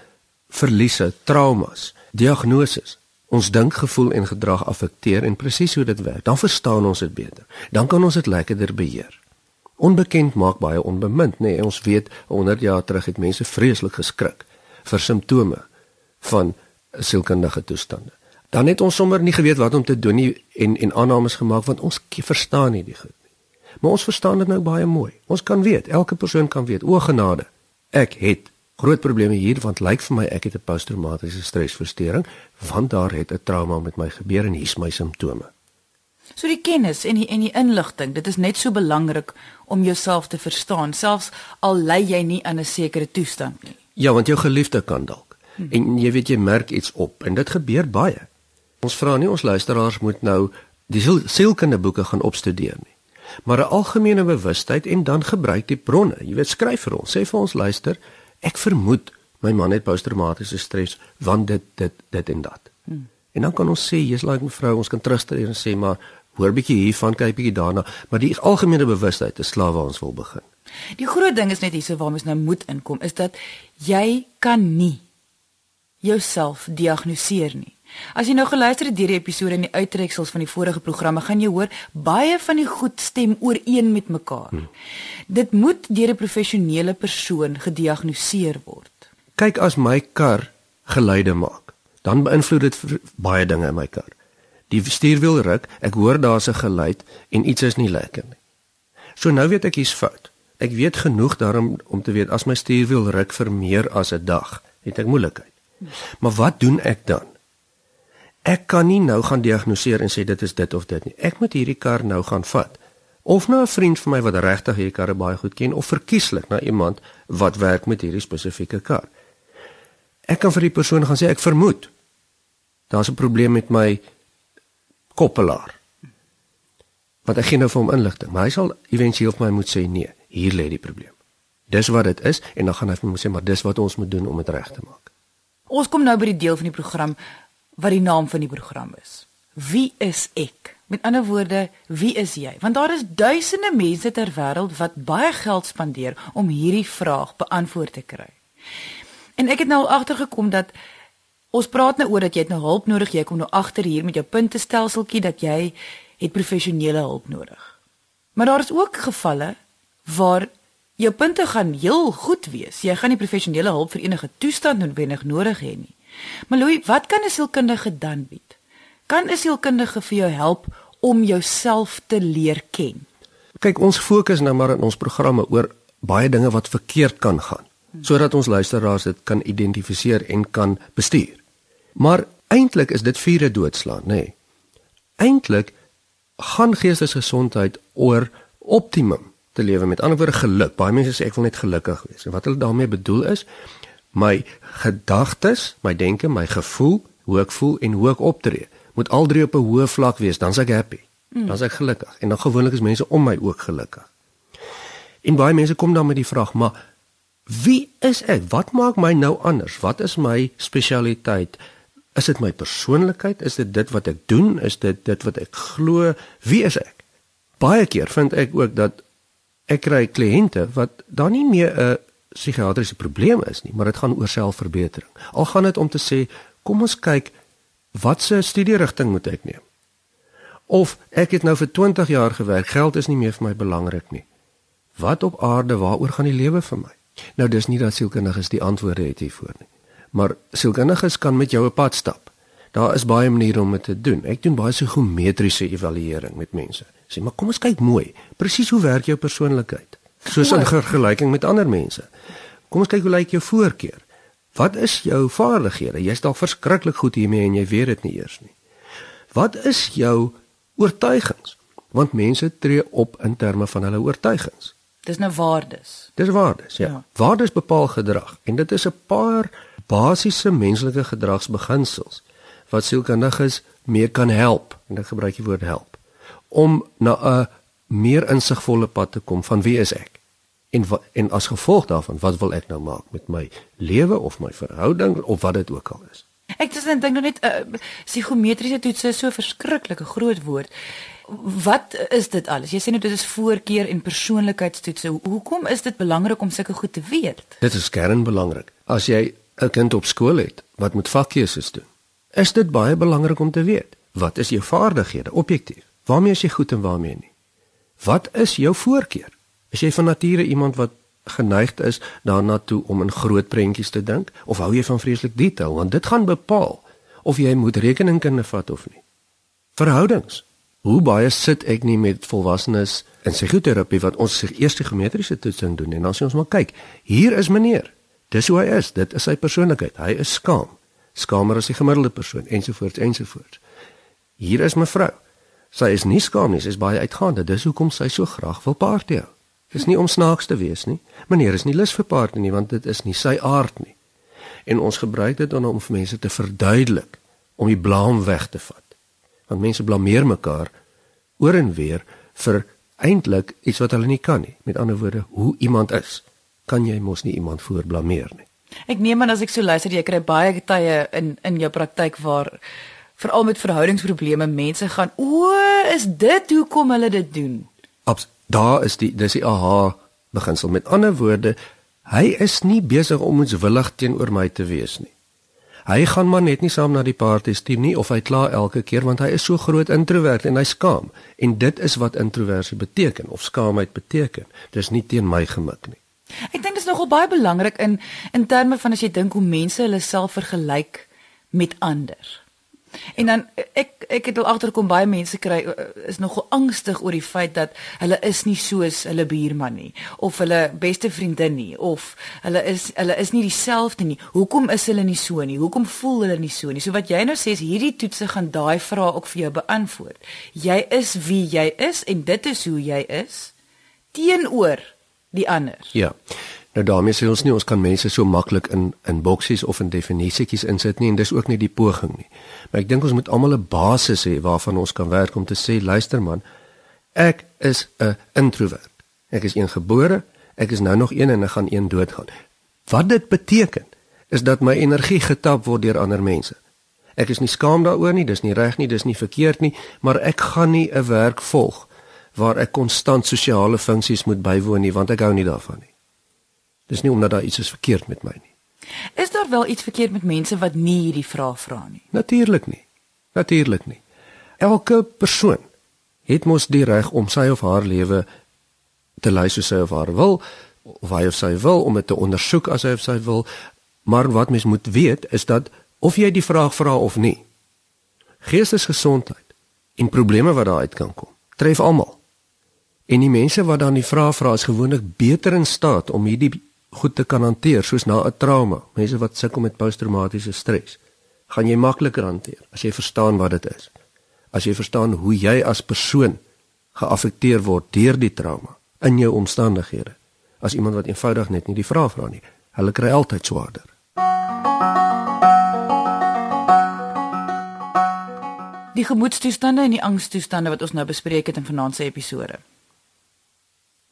verliese, traumas, diagnoses ons dink, gevoel en gedrag affekteer en presies hoe dit werk, dan verstaan ons dit beter. Dan kan ons dit lekkerder beheer. Onbekend maak baie onbemind, nê? Nee, ons weet 100 jaar terug het mense vreeslik geskrik vir simptome van sielkundige toestande. Dan het ons sommer nie geweet wat om te doen nie en en aannames gemaak want ons verstaan nie die goed nie. Maar ons verstaan dit nou baie mooi. Ons kan weet, elke persoon kan weet, o genade, ek het groot probleme hier want lyk vir my ek het 'n posttraumatiese stresversteuring want daar het 'n trauma met my gebeur en hier's my simptome. So die kennis en die en die inligting, dit is net so belangrik om jouself te verstaan, selfs al ly jy nie aan 'n sekere toestand nie. Ja, want jou geliefde kan dalk. Hmm. En jy weet jy merk iets op en dit gebeur baie. Ons vra nie ons luisteraars moet nou die sielkundige boeke gaan opstudeer nie. Maar 'n algemene bewustheid en dan gebruik die bronne. Jy weet skryf vir ons, sê vir ons luister, ek vermoed my man het posttraumatiese stres want dit dit dit en dat. Hmm. En dan kan ons sê jy's like mevrou, ons kan terugstry en sê maar hoor bietjie hiervan, kyk bietjie daarna, maar die algemene bewustheid is slawe waar ons wil begin. Die groot ding is net hierso waar ons nou moet inkom is dat jy kan nie jouself diagnoseer nie. As jy nou geluister het deur die episode en die uittreksels van die vorige programme, gaan jy hoor baie van die goed stem ooreen met mekaar. Hmm. Dit moet deur 'n professionele persoon gediagnoseer word. Kyk as my kar geluide maak, dan beïnvloed dit baie dinge in my kar. Die stuurwiel ruk, ek hoor daar's 'n geluid en iets is nie lekker nie. So nou weet ek hier's fout. Ek weet genoeg daarom om te weet as my stuurwiel ruk vir meer as 'n dag, het ek moeilikheid. Maar wat doen ek dan? Ek kan nie nou gaan diagnoseer en sê dit is dit of dit nie. Ek moet hierdie kar nou gaan vat. Of na 'n vriend van my wat regtig hierdie karre baie goed ken of verkieslik na iemand wat werk met hierdie spesifieke kar. Ek kan vir die persoon gaan sê ek vermoed daar's 'n probleem met my koppelaar. Want ek gee nou vir hom inligting, maar hy sal éventueel vir my moet sê nee, hier lê die probleem. Dis wat dit is en dan gaan hy vir my sê maar dis wat ons moet doen om dit reg te maak. Ons kom nou by die deel van die program wat die naam van die program is. Wie is ek? Met ander woorde, wie is jy? Want daar is duisende mense ter wêreld wat baie geld spandeer om hierdie vraag beantwoord te kry. En ek het nou agtergekom dat ons praat nou oor dat jy het nou hulp nodig, jy kom nou agter hier met jou puntestelseltjie dat jy het professionele hulp nodig. Maar daar is ook gevalle waar jou punte gaan heel goed wees. Jy gaan nie professionele hulp vir enige toestand noodwendig nodig hê nie. Maar Louis, wat kan 'n sielkundige dan bied? Kan 'n sielkundige vir jou help om jouself te leer ken? Kyk, ons fokus nou maar in ons programme oor baie dinge wat verkeerd kan gaan, sodat ons luisteraars dit kan identifiseer en kan bestuur. Maar eintlik is dit vure doodslaan, nê? Nee. Eintlik gaan geestesgesondheid oor optimum te lewe met ander woorde geluk. Baie mense sê ek wil net gelukkig wees. En wat hulle daarmee bedoel is my gedagtes, my denke, my gevoel, hoe ek voel en hoe ek optree, moet al drie op 'n hoë vlak wees, dan's ek happy. Mm. Dan's ek gelukkig. En dan gewoonlik is mense om my ook gelukkig. En baie mense kom dan met die vraag, maar wie is ek? Wat maak my nou anders? Wat is my spesialiteit? Is dit my persoonlikheid? Is dit dit wat ek doen? Is dit dit wat ek glo? Wie is ek? Baie keer vind ek ook dat ek kry kliënte wat daar nie meer 'n psigiatriese probleem is nie, maar dit gaan oor selfverbetering. Al gaan dit om te sê, kom ons kyk watse studierigting moet ek neem? Of ek het nou vir 20 jaar gewerk, geld is nie meer vir my belangrik nie. Wat op aarde waaroor gaan die lewe vir my? Nou dis nie dat sielkundiges die antwoorde het hiervoor nie. Maar sielkundiges kan met jou 'n pad stap. Daar is baie maniere om dit te doen. Ek doen baie psigometriese evaluering met mense. Sê, maar kom ons kyk mooi. Presies hoe werk jou persoonlikheid? Soos in vergelyking met ander mense. Kom ons kyk hoe lyk jou voorkeur? Wat is jou vaardighede? Jy's dalk verskriklik goed hiermee en jy weet dit nie eers nie. Wat is jou oortuigings? Want mense tree op in terme van hulle oortuigings. Dis nou waardes. Dis waardes, ja. ja. Waardes bepaal gedrag en dit is 'n paar basiese menslike gedragsbeginsels wat sielkundiges mee kan help en ek gebruik die woord help om na 'n meer insigvolle pad te kom van wie is ek? En en as gevolg daarvan, wat wil ek nou maak met my lewe of my verhouding of wat dit ook al is? Ek dis net dink nou net uh, psigometriese toetse is so verskriklike groot woord. Wat is dit alles? Jy sê net dit is voorkeur en persoonlikheidstoetse. Hoekom is dit belangrik om sulke goed te weet? Dit is kernbelangrik. As jy 'n kind op skool het wat moet vakkeuses doen, is dit baie belangrik om te weet. Wat is jou vaardighede objektief? Waarmee is jy goed en waarmee nie? Wat is jou voorkeur? Is jy van nature iemand wat geneigd is daarna toe om in groot prentjies te dink of hou jy van vreeslik detail want dit gaan bepaal of jy moet rekeningkunde vat of nie. Verhoudings. Hoe baie sit ek nie met volwassenes in psigoterapie wat ons sig eerste geometriese toetsing doen en dan sê ons maar kyk, hier is meneer. Dis hoe hy is, dit is sy persoonlikheid. Hy is skaam. Skamer as die gemiddelde persoon ensovoorts ensovoorts. Hier is mevrou. Sy is nie skaam nie, sy is baie uitgaande. Dis hoekom sy so graag wil party hou. Dis nie om snaaks te wees nie. Meneer is nie lus vir party nie want dit is nie sy aard nie. En ons gebruik dit dan om vir mense te verduidelik om die blame weg te vat. Want mense blameer mekaar oor en weer vir eintlik iets wat hulle nie kan nie. Met ander woorde, hoe iemand is, kan jy mos nie iemand voor blameer nie. Ek neem aan as ek so luister, jy kry baie tye in in jou praktyk waar veral met verhoudingsprobleme mense gaan o, is dit hoekom hulle dit doen? Abs daar is die dis die aha beginsel. Met ander woorde, hy is nie besig om ons willig teenoor my te wees nie. Hy gaan maar net nie saam na die partytjie toe nie of hy kla elke keer want hy is so groot introwert en hy skaam. En dit is wat introversie beteken of skaamheid beteken. Dis nie teen my gemik nie. Ek dink dit is nogal baie belangrik in in terme van as jy dink hoe mense hulle self vergelyk met ander. En dan ek ek het al agterkom baie mense kry eh, is nogal angstig oor die feit dat hulle is nie soos hulle buurman nie of hulle beste vriendin nie of hulle is hulle is nie dieselfde nie. Hoekom is hulle nie so nie? Hoekom voel hulle nie so nie? So wat jy nou sê is hierdie toetse gaan daai vrae ook vir jou beantwoord. Jy is wie jy is en dit is hoe jy is teenoor die ander. Ja. Nou daarmee sê ons nie ons kan mense so maklik in in boksies of in definisieetjies insit nie en dis ook nie die poging nie. Maar ek dink ons moet almal 'n basis hê waarvan ons kan werk om te sê luister man, ek is 'n introvert. Ek is een gebore, ek is nou nog een en ek gaan een doodgaan. Wat dit beteken is dat my energie getap word deur ander mense. Ek is nie skaam daaroor nie, dis nie reg nie, dis nie verkeerd nie, maar ek gaan nie 'n werk volg waar ek konstant sosiale funksies moet bywoon nie want ek hou nie daarvan nie. Dis nie omdat daar iets is verkeerd met my nie. Is daar wel iets verkeerd met mense wat nie hierdie vraag vra nie? Natuurlik nie. Natuurlik nie. Elke persoon het mos die reg om sy of haar lewe te lei soos sy of haar wil of hy of sy wil om dit te ondersoek as hy of sy wil. Maar wat mens moet weet is dat of jy die vraag vra of nie, geestesgesondheid en probleme wat daaruit kan kom, tref almal. En die mense wat dan die vraag vra is gewoonlik beter in staat om hierdie goed te kan hanteer soos na 'n trauma. Mense wat sukkel met posttraumatiese stres, gaan jy makliker hanteer as jy verstaan wat dit is. As jy verstaan hoe jy as persoon geaffekteer word deur die trauma in jou omstandighede. As iemand wat eenvoudig net nie die vraag vra nie, hulle kry altyd swaarder. Die gemoedstoestande en die angstoestande wat ons nou bespreek het in vanaand se episode.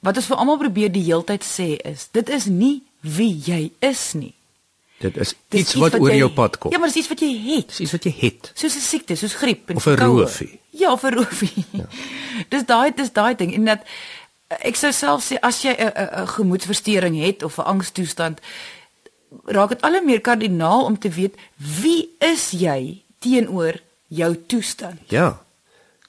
Wat ons vir almal probeer die heeltyd sê is, dit is nie wie jy is nie. Dit is iets, iets wat, wat oor jy, jou pad kom. Ja, maar dis iets wat jy het. Dis iets wat jy het. Soos 'n siekte, soos griep en of 'n roofie. Ja, of 'n roofie. Ja. dis daai dis daai ding en dat ek sou self sê as jy 'n 'n gemoedversteuring het of 'n angstoestand raak dit al meer kardinaal om te weet wie is jy teenoor jou toestand. Ja.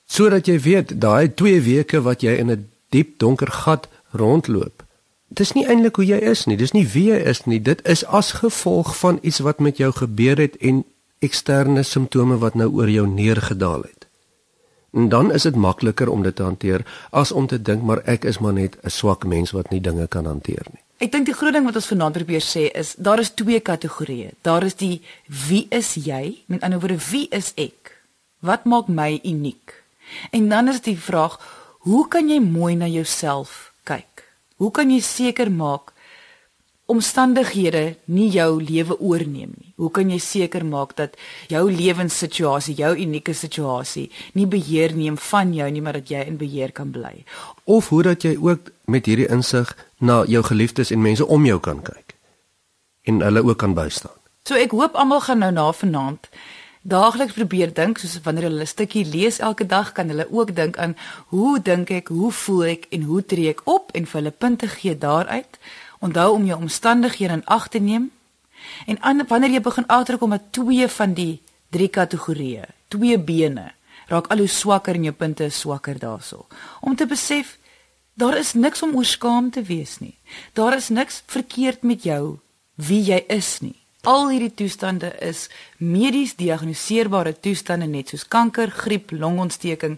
Sodat jy weet daai 2 weke wat jy in 'n diep donker gat rondloop. Dis nie eintlik hoe jy is nie, dis nie wie jy is nie, dit is as gevolg van iets wat met jou gebeur het en eksterne simptome wat nou oor jou neergedaal het. En dan is dit makliker om dit te hanteer as om te dink maar ek is maar net 'n swak mens wat nie dinge kan hanteer nie. Ek dink die groot ding wat ons vanaand probeer sê is daar is twee kategorieë. Daar is die wie is jy? Met ander woorde, wie is ek? Wat maak my uniek? En dan is die vraag, Hoe kan jy mooi na jouself kyk? Hoe kan jy seker maak omstandighede nie jou lewe oorneem nie? Hoe kan jy seker maak dat jou lewenssituasie, jou unieke situasie nie beheer neem van jou nie, maar dat jy in beheer kan bly? Of hoe dat jy ook met hierdie insig na jou geliefdes en mense om jou kan kyk en hulle ook kan bystaan. So ek hoop almal gaan nou na vanaand daagliks probeer dink soos wanneer hulle 'n stukkie lees elke dag kan hulle ook dink aan hoe dink ek, hoe voel ek en hoe tree ek op en vir hulle punte gee daaruit. Onthou om jou omstandighede in ag te neem. En an, wanneer jy begin agterkom dat twee van die drie kategorieë, twee bene, raak al hoe swakker en jou punte is swakker daarso. Om te besef daar is niks om oor skaam te wees nie. Daar is niks verkeerd met jou wie jy is nie. Al hierdie toestande is medies diagnoseerbare toestande net soos kanker, griep, longontsteking,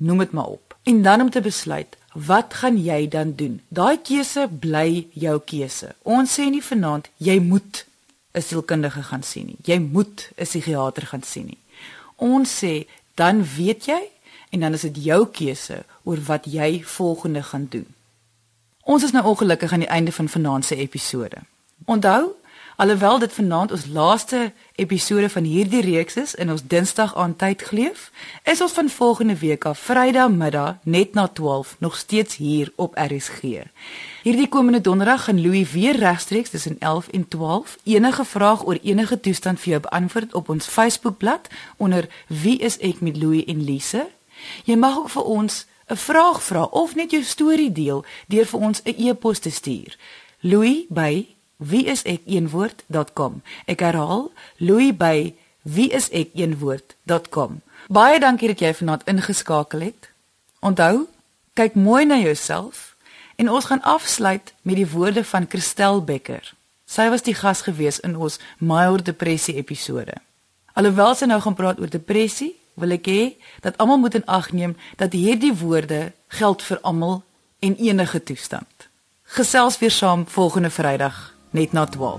noem dit maar op. En dan om te besluit, wat gaan jy dan doen? Daai keuse bly jou keuse. Ons sê nie vanaand jy moet 'n sielkundige gaan sien nie. Jy moet 'n psigiater gaan sien nie. Ons sê dan weet jy en dan is dit jou keuse oor wat jy volgende gaan doen. Ons is nou ongelukkig aan die einde van vanaand se episode. Onthou, Alhoewel dit vanaand ons laaste episode van hierdie reeks is in ons Dinsdag aand tyd geleef, is ons van volgende week af Vrydag middag net na 12 nog steeds hier op RSG. Hierdie komende donderdag gaan Louis weer regstreeks tussen 11 en 12 enige vraag oor enige toestand vir jou beantwoord op ons Facebookblad onder Wie is ek met Louis en Lise. Jy mag ook vir ons 'n vraag vra of net jou storie deel deur vir ons 'n e-pos te stuur. Louis by wieisek1woord.com. Ek herhaal, Louis by wieisek1woord.com. Baie dankie dat jy vanaand ingeskakel het. Onthou, kyk mooi na jouself en ons gaan afsluit met die woorde van Christel Becker. Sy was die gas gewees in ons mild depressie episode. Alhoewel sy nou gaan praat oor depressie, wil ek hê dat almal moet in ag neem dat hierdie woorde geld vir almal en enige toestand. Gesels weer saam volgende Vrydag net na 12.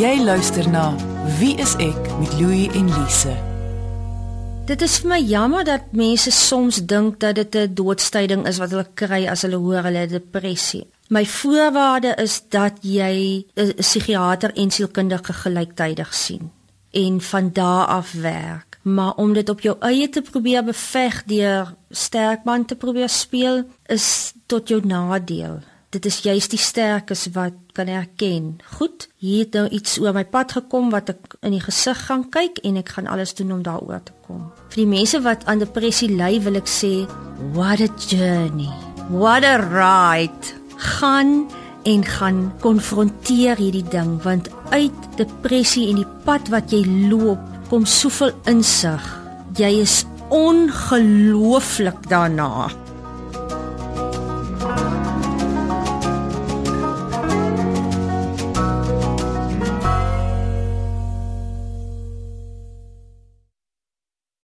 Jy luister na Wie is ek met Louie en Lise. Dit is vir my jammer dat mense soms dink dat dit 'n doodstyding is wat hulle kry as hulle hoor hulle depressie. My voorwaarde is dat jy 'n psigiater en sielkundige gelyktydig sien en van daar af werk. Maar om dit op jou eie te probeer beveg deur sterkman te probeer speel is tot jou nadeel dit is juist die sterkes wat kan erken. Goed, hier het nou iets oor my pad gekom wat ek in die gesig gaan kyk en ek gaan alles doen om daaroor te kom. Vir die mense wat aan depressie ly, wil ek sê, what a journey. What a ride. Gaan en gaan konfronteer hierdie ding want uit depressie en die pad wat jy loop kom soveel insig. Jy is ongelooflik daarna.